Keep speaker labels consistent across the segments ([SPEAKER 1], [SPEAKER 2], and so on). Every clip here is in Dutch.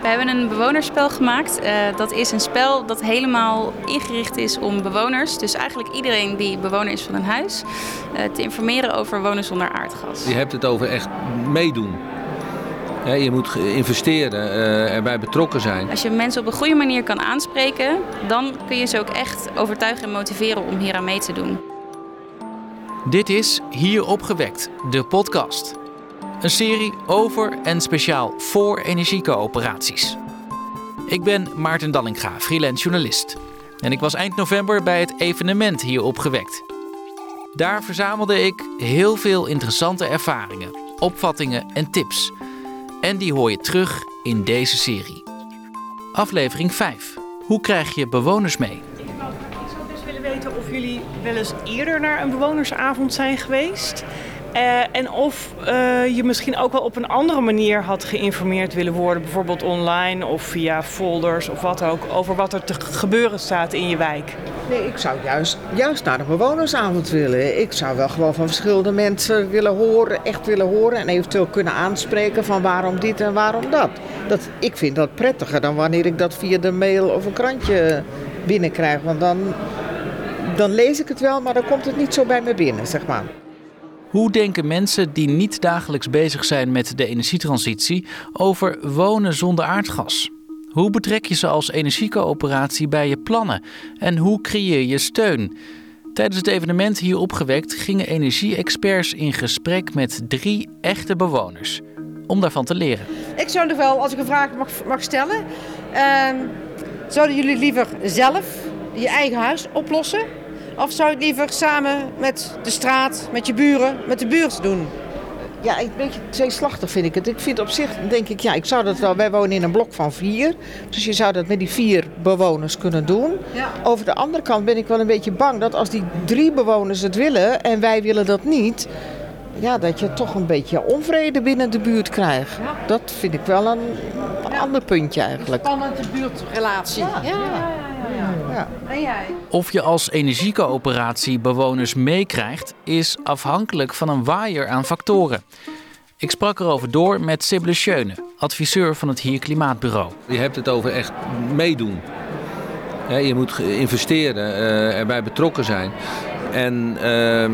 [SPEAKER 1] We hebben een bewonerspel gemaakt. Uh, dat is een spel dat helemaal ingericht is om bewoners, dus eigenlijk iedereen die bewoner is van een huis, uh, te informeren over wonen zonder aardgas.
[SPEAKER 2] Je hebt het over echt meedoen. Ja, je moet investeren, uh, erbij betrokken zijn.
[SPEAKER 1] Als je mensen op een goede manier kan aanspreken, dan kun je ze ook echt overtuigen en motiveren om hier aan mee te doen.
[SPEAKER 3] Dit is Hier opgewekt, de podcast. Een serie over en speciaal voor energiecoöperaties. Ik ben Maarten Dallinga, freelance journalist. En ik was eind november bij het evenement Hier opgewekt. Daar verzamelde ik heel veel interessante ervaringen, opvattingen en tips. En die hoor je terug in deze serie. Aflevering 5. Hoe krijg je bewoners mee?
[SPEAKER 4] Ik zou best willen weten of jullie wel eens eerder naar een bewonersavond zijn geweest. Uh, en of uh, je misschien ook wel op een andere manier had geïnformeerd willen worden, bijvoorbeeld online of via folders of wat ook, over wat er te gebeuren staat in je wijk.
[SPEAKER 5] Nee, ik zou juist, juist naar de bewonersavond willen. Ik zou wel gewoon van verschillende mensen willen horen, echt willen horen en eventueel kunnen aanspreken van waarom dit en waarom dat. dat ik vind dat prettiger dan wanneer ik dat via de mail of een krantje binnenkrijg, want dan, dan lees ik het wel, maar dan komt het niet zo bij me binnen, zeg maar.
[SPEAKER 3] Hoe denken mensen die niet dagelijks bezig zijn met de energietransitie over wonen zonder aardgas? Hoe betrek je ze als energiecoöperatie bij je plannen? En hoe creëer je steun? Tijdens het evenement hier opgewekt gingen energie-experts in gesprek met drie echte bewoners. Om daarvan te leren.
[SPEAKER 6] Ik zou nog wel, als ik een vraag mag, mag stellen. Uh, zouden jullie liever zelf je eigen huis oplossen? Of zou je het liever samen met de straat, met je buren, met de buurt doen?
[SPEAKER 5] Ja, een beetje tweeslachtig vind ik het. Ik vind op zich, denk ik, ja, ik zou dat wel. Wij wonen in een blok van vier. Dus je zou dat met die vier bewoners kunnen doen. Ja. Over de andere kant ben ik wel een beetje bang dat als die drie bewoners het willen en wij willen dat niet. Ja, dat je toch een beetje onvrede binnen de buurt krijgt. Ja. Dat vind ik wel een ander puntje eigenlijk.
[SPEAKER 6] Spannende buurtrelatie. ja. Ja.
[SPEAKER 3] Ja. En jij? Of je als energiecoöperatie bewoners meekrijgt, is afhankelijk van een waaier aan factoren. Ik sprak erover door met Sibylle Schöne, adviseur van het Hier Klimaatbureau.
[SPEAKER 2] Je hebt het over echt meedoen. je moet investeren, uh, erbij betrokken zijn. En uh,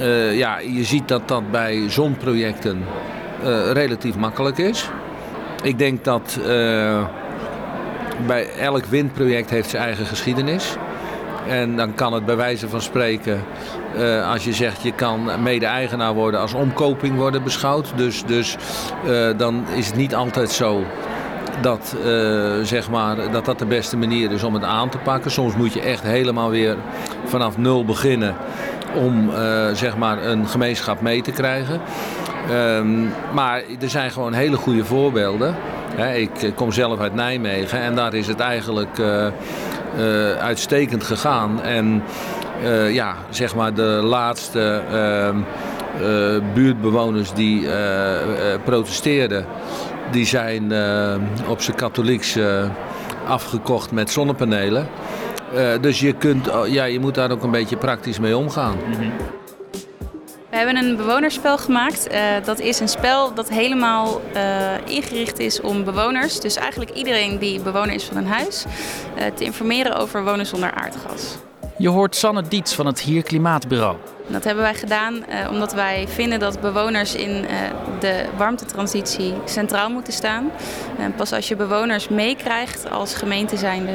[SPEAKER 2] uh, ja, je ziet dat dat bij zonprojecten relatief makkelijk is. Ik denk dat bij elk windproject heeft zijn eigen geschiedenis. En dan kan het bij wijze van spreken, uh, als je zegt je kan mede-eigenaar worden, als omkoping worden beschouwd. Dus, dus uh, dan is het niet altijd zo dat, uh, zeg maar, dat dat de beste manier is om het aan te pakken. Soms moet je echt helemaal weer vanaf nul beginnen om zeg maar een gemeenschap mee te krijgen. Um, maar er zijn gewoon hele goede voorbeelden ik kom zelf uit Nijmegen en daar is het eigenlijk uh, uh, uitstekend gegaan. En ja, zeg maar de laatste ehm, buurtbewoners die protesteerden, die zijn op zijn katholieks afgekocht met zonnepanelen. dus je, kunt, ja, je moet daar ook een beetje praktisch mee omgaan. Mm.
[SPEAKER 1] We hebben een bewonerspel gemaakt. Uh, dat is een spel dat helemaal uh, ingericht is om bewoners, dus eigenlijk iedereen die bewoner is van een huis, uh, te informeren over wonen zonder aardgas.
[SPEAKER 3] Je hoort Sanne Diets van het Hier Klimaatbureau.
[SPEAKER 1] Dat hebben wij gedaan omdat wij vinden dat bewoners in de warmtetransitie centraal moeten staan. pas als je bewoners meekrijgt als gemeente zijnde,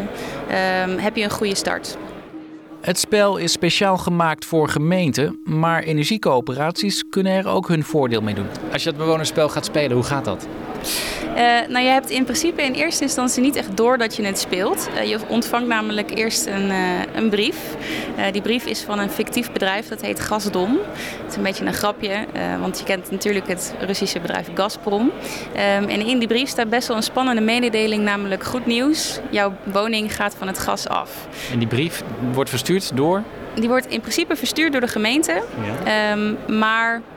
[SPEAKER 1] ehm, heb je een goede start.
[SPEAKER 3] Het spel is speciaal gemaakt voor gemeenten, maar energiecoöperaties kunnen er ook hun voordeel mee doen. Als je het bewonersspel gaat spelen, hoe gaat dat?
[SPEAKER 1] Uh, nou, je hebt in principe in eerste instantie niet echt door dat je het speelt. Uh, je ontvangt namelijk eerst een, uh, een brief. die brief is van een fictief bedrijf, dat heet Gasdom. Het is een beetje een grapje, want je kent natuurlijk het Russische bedrijf Gazprom. Um, en in die brief staat best wel een spannende mededeling, namelijk goed nieuws. Jouw woning gaat van het gas af.
[SPEAKER 3] En die brief wordt verstuurd door?
[SPEAKER 1] Die wordt in principe verstuurd door de gemeente. Ja. Um, maar Ehm,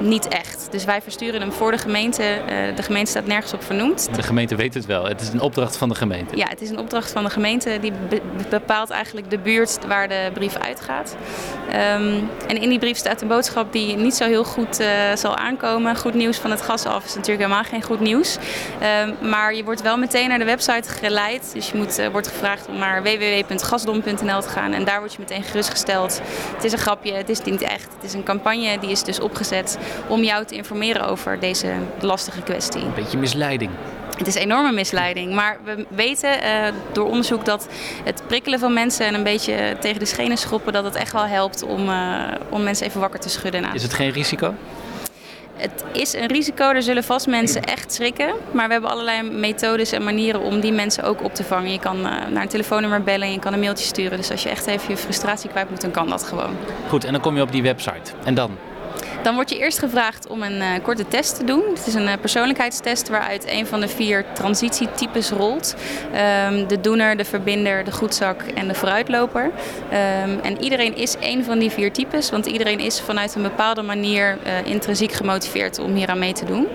[SPEAKER 1] niet echt. Dus wij versturen hem voor de gemeente. Uh, de gemeente staat nergens op vernoemd.
[SPEAKER 3] De gemeente weet het wel. Het is een opdracht van de gemeente.
[SPEAKER 1] Ja, het is een opdracht van de gemeente. Die be bepaalt eigenlijk de buurt waar de brief uitgaat. Um, en in die brief staat een boodschap die niet zo heel goed uh, zal aankomen. Goed nieuws van het gas af is natuurlijk helemaal geen goed nieuws. Um, maar je wordt wel meteen naar de website geleid. Dus je moet, uh, wordt gevraagd om naar www.gasdom.nl te gaan. En daar word je meteen gerustgesteld. Het is een grapje, het is niet echt. Het is een campagne die is dus opgezet om jou te informeren over deze lastige kwestie.
[SPEAKER 3] Een beetje misleiding.
[SPEAKER 1] Het is enorme misleiding. Maar we weten uh, door onderzoek dat het prikkelen van mensen en een beetje tegen de schenen schoppen, dat het echt wel helpt om, uh, om mensen even wakker te schudden.
[SPEAKER 3] Is het geen risico?
[SPEAKER 1] Het is een risico, er zullen vast mensen echt schrikken. Maar we hebben allerlei methodes en manieren om die mensen ook op te vangen. Je kan uh, naar een telefoonnummer bellen en je kan een mailtje sturen. Dus als je echt even je frustratie kwijt moet, dan kan dat gewoon.
[SPEAKER 3] Goed, en dan kom je op die website. En dan?
[SPEAKER 1] Dan word je eerst gevraagd om een uh, korte test te doen. Het is een uh, persoonlijkheidstest waaruit een van de vier transitietypes rolt. Um, de doener, de verbinder, de goedzak en de vooruitloper. Um, en iedereen is een van die vier types, want iedereen is vanuit een bepaalde manier uh, intrinsiek gemotiveerd om hier aan mee te doen.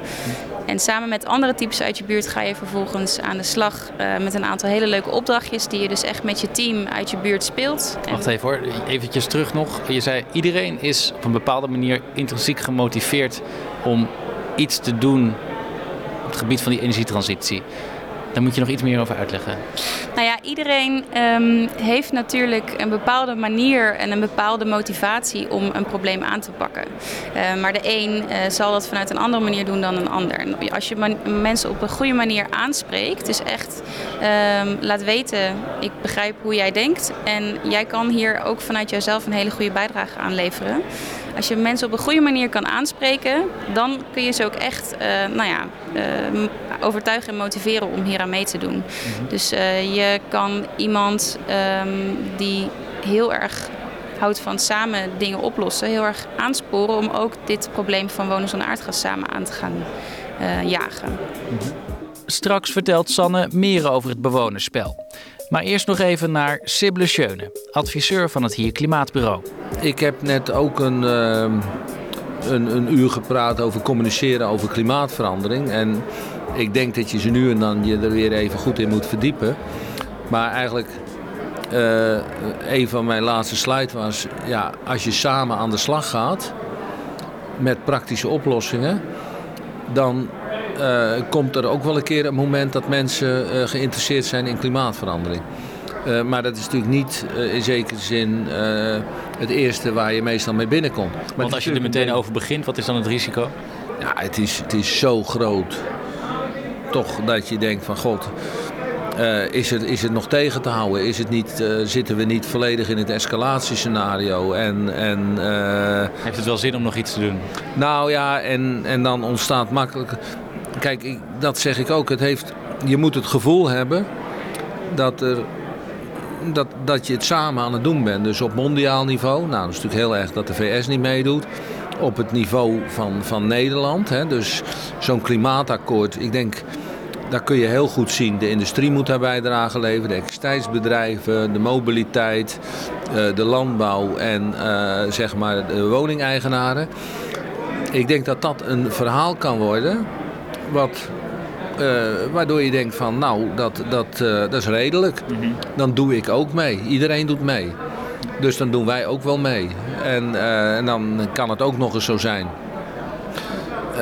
[SPEAKER 1] En samen met andere types uit je buurt ga je vervolgens aan de slag uh, met een aantal hele leuke opdrachtjes die je dus echt met je team uit je buurt speelt.
[SPEAKER 3] Wacht even hoor, eventjes terug nog. Je zei iedereen is op een bepaalde manier intrinsiek gemotiveerd om iets te doen op het gebied van die energietransitie. Daar moet je nog iets meer over uitleggen.
[SPEAKER 1] Nou ja, iedereen um, heeft natuurlijk een bepaalde manier en een bepaalde motivatie om een probleem aan te pakken. Uh, maar de een uh, zal dat vanuit een andere manier doen dan een ander. En als je mensen op een goede manier aanspreekt, dus echt um, laat weten, ik begrijp hoe jij denkt en jij kan hier ook vanuit jezelf een hele goede bijdrage aan leveren. Als je mensen op een goede manier kan aanspreken, dan kun je ze ook echt uh, nou ja, uh, overtuigen en motiveren om hier aan mee te doen. Mm -hmm. Dus uh, je kan iemand um, die heel erg houdt van samen dingen oplossen, heel erg aansporen om ook dit probleem van wonen zonder aardgas samen aan te gaan jagen.
[SPEAKER 3] Mm -hmm. Straks vertelt Sanne meer over het bewonersspel. Maar eerst nog even naar Sibylle Schöne, adviseur van het Hier Klimaatbureau.
[SPEAKER 2] Ik heb net ook een, uh, een, een, uur gepraat over communiceren over klimaatverandering. En ik denk dat je ze nu en dan je er weer even goed in moet verdiepen. Maar eigenlijk, uh, een van mijn laatste slides was, ja, als je samen aan de slag gaat met praktische oplossingen, dan uh, komt er ook wel een keer een moment dat mensen uh, geïnteresseerd zijn in klimaatverandering. Uh, maar dat is natuurlijk niet in zekere zin het eerste waar je meestal mee binnenkomt. Maar
[SPEAKER 3] Want als je er meteen over begint, wat is dan het risico?
[SPEAKER 2] Ja, het is, het is zo groot. Toch dat je denkt van god, is, het, is het nog tegen te houden? Is het niet, zitten we niet volledig in het escalatiescenario? En, en,
[SPEAKER 3] Heeft het wel zin om nog iets te doen?
[SPEAKER 2] Nou ja, en, en dan ontstaat makkelijk. Kijk, ik, dat zeg ik ook. Het heeft, je moet het gevoel hebben dat, er, dat, dat je het samen aan het doen bent. Dus op mondiaal niveau. Nou, dat is natuurlijk heel erg dat de VS niet meedoet op het niveau van, van Nederland. Hè. Dus zo'n klimaatakkoord, ik denk, daar kun je heel goed zien. De industrie moet daar bijdrage leveren, de elektriciteitsbedrijven, de mobiliteit, de landbouw en zeg maar de woningeigenaren. Ik denk dat dat een verhaal kan worden wat uh, waardoor je denkt van nou, dat, dat, uh, dat is redelijk. Mm -hmm. Dan doe ik ook mee. Iedereen doet mee. Dus dan doen wij ook wel mee. En, uh, en dan kan het ook nog eens zo zijn.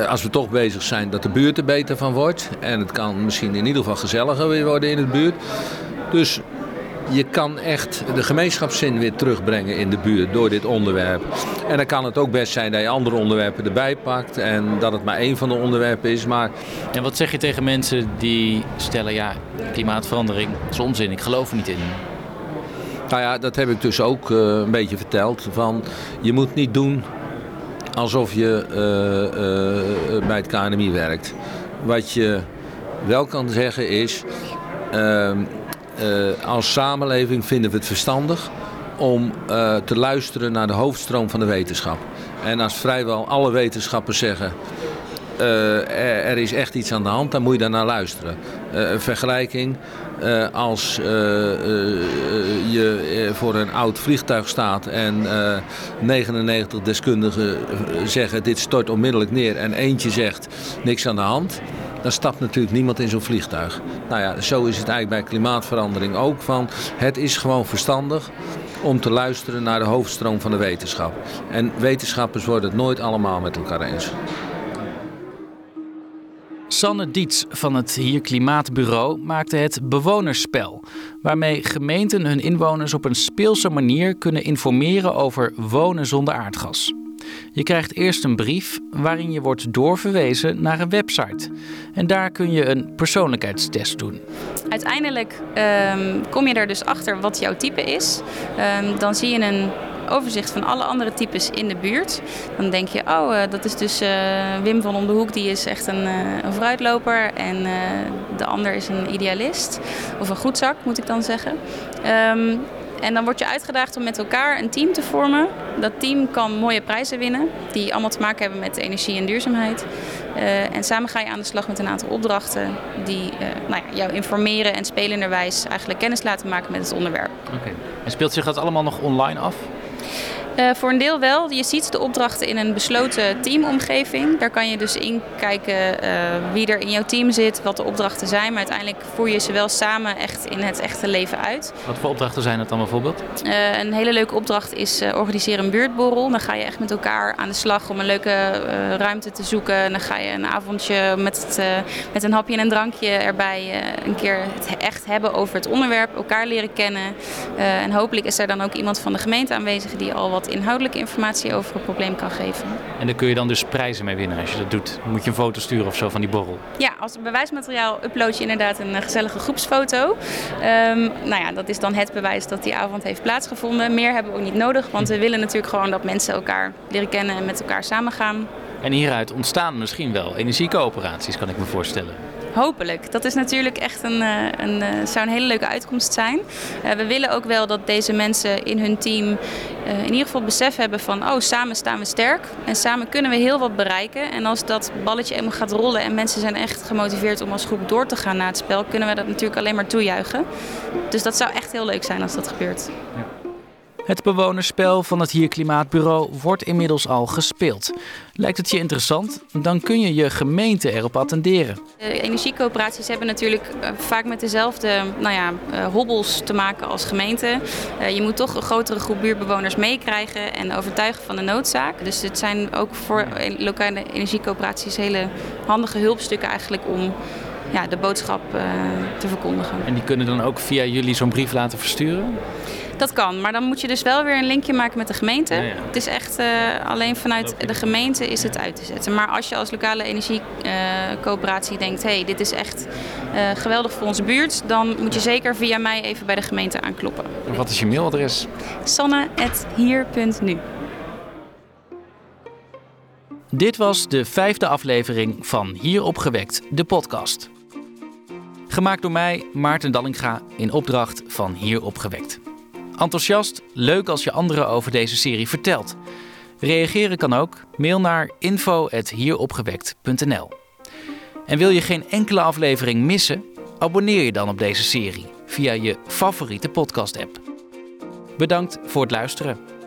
[SPEAKER 2] als we toch bezig zijn dat de buurt er beter van wordt. En het kan misschien in ieder geval gezelliger weer worden in de buurt. Dus je kan echt de gemeenschapszin weer terugbrengen in de buurt door dit onderwerp. En dan kan het ook best zijn dat je andere onderwerpen erbij pakt en dat het maar één van de onderwerpen is. Maar...
[SPEAKER 3] En wat zeg je tegen mensen die stellen, ja, klimaatverandering is onzin, ik geloof er niet in?
[SPEAKER 2] Nou ja, dat heb ik dus ook uh, een beetje verteld. Van, je moet niet doen alsof je uh, uh, bij het KNMI werkt. Wat je wel kan zeggen is... Uh, als samenleving vinden we het verstandig om uh, te luisteren naar de hoofdstroom van de wetenschap. En als vrijwel alle wetenschappers zeggen er, er, is echt iets aan de hand, dan moet je daar naar luisteren. een vergelijking, als je voor een oud vliegtuig staat en 99 deskundigen zeggen dit stort onmiddellijk neer en eentje zegt niks aan de hand dan stapt natuurlijk niemand in zo'n vliegtuig. Nou ja, zo is het eigenlijk bij klimaatverandering ook. Van, het is gewoon verstandig om te luisteren naar de hoofdstroom van de wetenschap. En wetenschappers worden het nooit allemaal met elkaar eens.
[SPEAKER 3] Sanne Diets van het Hier Klimaatbureau maakte het bewonersspel, waarmee gemeenten hun inwoners op een speelse manier kunnen informeren over wonen zonder aardgas. Je krijgt eerst een brief waarin je wordt doorverwezen naar een website. En daar kun je een persoonlijkheidstest doen.
[SPEAKER 1] Uiteindelijk um, kom je er dus achter wat jouw type is. Um, dan zie je een overzicht van alle andere types in de buurt. Dan denk je, oh, uh, dat is dus uh, Wim van om de Hoek, die is echt een, uh, een vooruitloper. En de ander is een idealist. Of een goedzak, moet ik dan zeggen. Um, en dan word je uitgedaagd om met elkaar een team te vormen. Dat team kan mooie prijzen winnen, die allemaal te maken hebben met energie en duurzaamheid. Uh, en samen ga je aan de slag met een aantal opdrachten die uh, nou ja, jou informeren en spelenderwijs eigenlijk kennis laten maken met het onderwerp.
[SPEAKER 3] Oké. En speelt zich dat allemaal nog online af?
[SPEAKER 1] Uh, voor een deel wel. Je ziet de opdrachten in een besloten teamomgeving. Daar kan je dus in kijken uh, wie er in jouw team zit, wat de opdrachten zijn. Maar uiteindelijk voer je ze wel samen echt in het echte leven uit.
[SPEAKER 3] Wat voor opdrachten zijn dat dan bijvoorbeeld?
[SPEAKER 1] Uh, een hele leuke opdracht is organiseren een buurtborrel. Dan ga je echt met elkaar aan de slag om een leuke ruimte te zoeken. Dan ga je een avondje met, het, met een hapje en een drankje erbij een keer het echt hebben over het onderwerp. Elkaar leren kennen. en hopelijk is er dan ook iemand van de gemeente aanwezig die al wat inhoudelijke informatie over het probleem kan geven.
[SPEAKER 3] En daar kun je dan dus prijzen mee winnen als je dat doet. moet je een foto sturen of zo van die borrel.
[SPEAKER 1] Ja, als bewijsmateriaal upload je inderdaad een gezellige groepsfoto. Um, nou ja, dat is dan het bewijs dat die avond heeft plaatsgevonden. Meer hebben we ook niet nodig, want we willen natuurlijk gewoon dat mensen elkaar leren kennen en met elkaar samengaan.
[SPEAKER 3] En hieruit ontstaan misschien wel energiecoöperaties, kan ik me voorstellen.
[SPEAKER 1] Hopelijk. Dat is natuurlijk echt een, eh, een, eh, zou een hele leuke uitkomst zijn. Uh, we willen ook wel dat deze mensen in hun team in ieder geval besef hebben van oh, samen staan we sterk en samen kunnen we heel wat bereiken. En als dat balletje eenmaal gaat rollen en mensen zijn echt gemotiveerd om als groep door te gaan naar het spel, kunnen we dat natuurlijk alleen maar toejuichen. Dus dat zou echt heel leuk zijn als dat gebeurt. Ja.
[SPEAKER 3] Het bewonersspel van het Hier Klimaatbureau wordt inmiddels al gespeeld. Lijkt het je interessant? Dan kun je je gemeente erop attenderen.
[SPEAKER 1] De energiecoöperaties hebben natuurlijk eh, vaak met dezelfde nou ja, eh, hobbels te maken als gemeente. Eh, je moet toch een grotere groep buurtbewoners meekrijgen en overtuigen van de noodzaak. Dus het zijn ook voor lokale energiecoöperaties hele handige hulpstukken eigenlijk om ja, de boodschap te verkondigen.
[SPEAKER 3] En die kunnen dan ook via jullie zo'n brief laten versturen?
[SPEAKER 1] Dat kan, maar dan moet je dus wel weer een linkje maken met de gemeente. Het is echt uh, alleen vanuit de gemeente is het uit te zetten. Maar als je als lokale energiecoöperatie uh, denkt, hé, hey, dit is echt uh, geweldig voor onze buurt, dan moet je zeker via mij even bij de gemeente aankloppen.
[SPEAKER 3] En wat is je mailadres?
[SPEAKER 1] sanne.hier.nu
[SPEAKER 3] Dit was de vijfde aflevering van Hier opgewekt, de podcast. Gemaakt door mij, Maarten Dallinga, in opdracht van Hier opgewekt. Enthousiast? Leuk als je anderen over deze serie vertelt. Reageren kan ook. Mail naar info.hieropgewekt.nl En wil je geen enkele aflevering missen? Abonneer je dan op deze serie via je favoriete podcast-app. Bedankt voor het luisteren.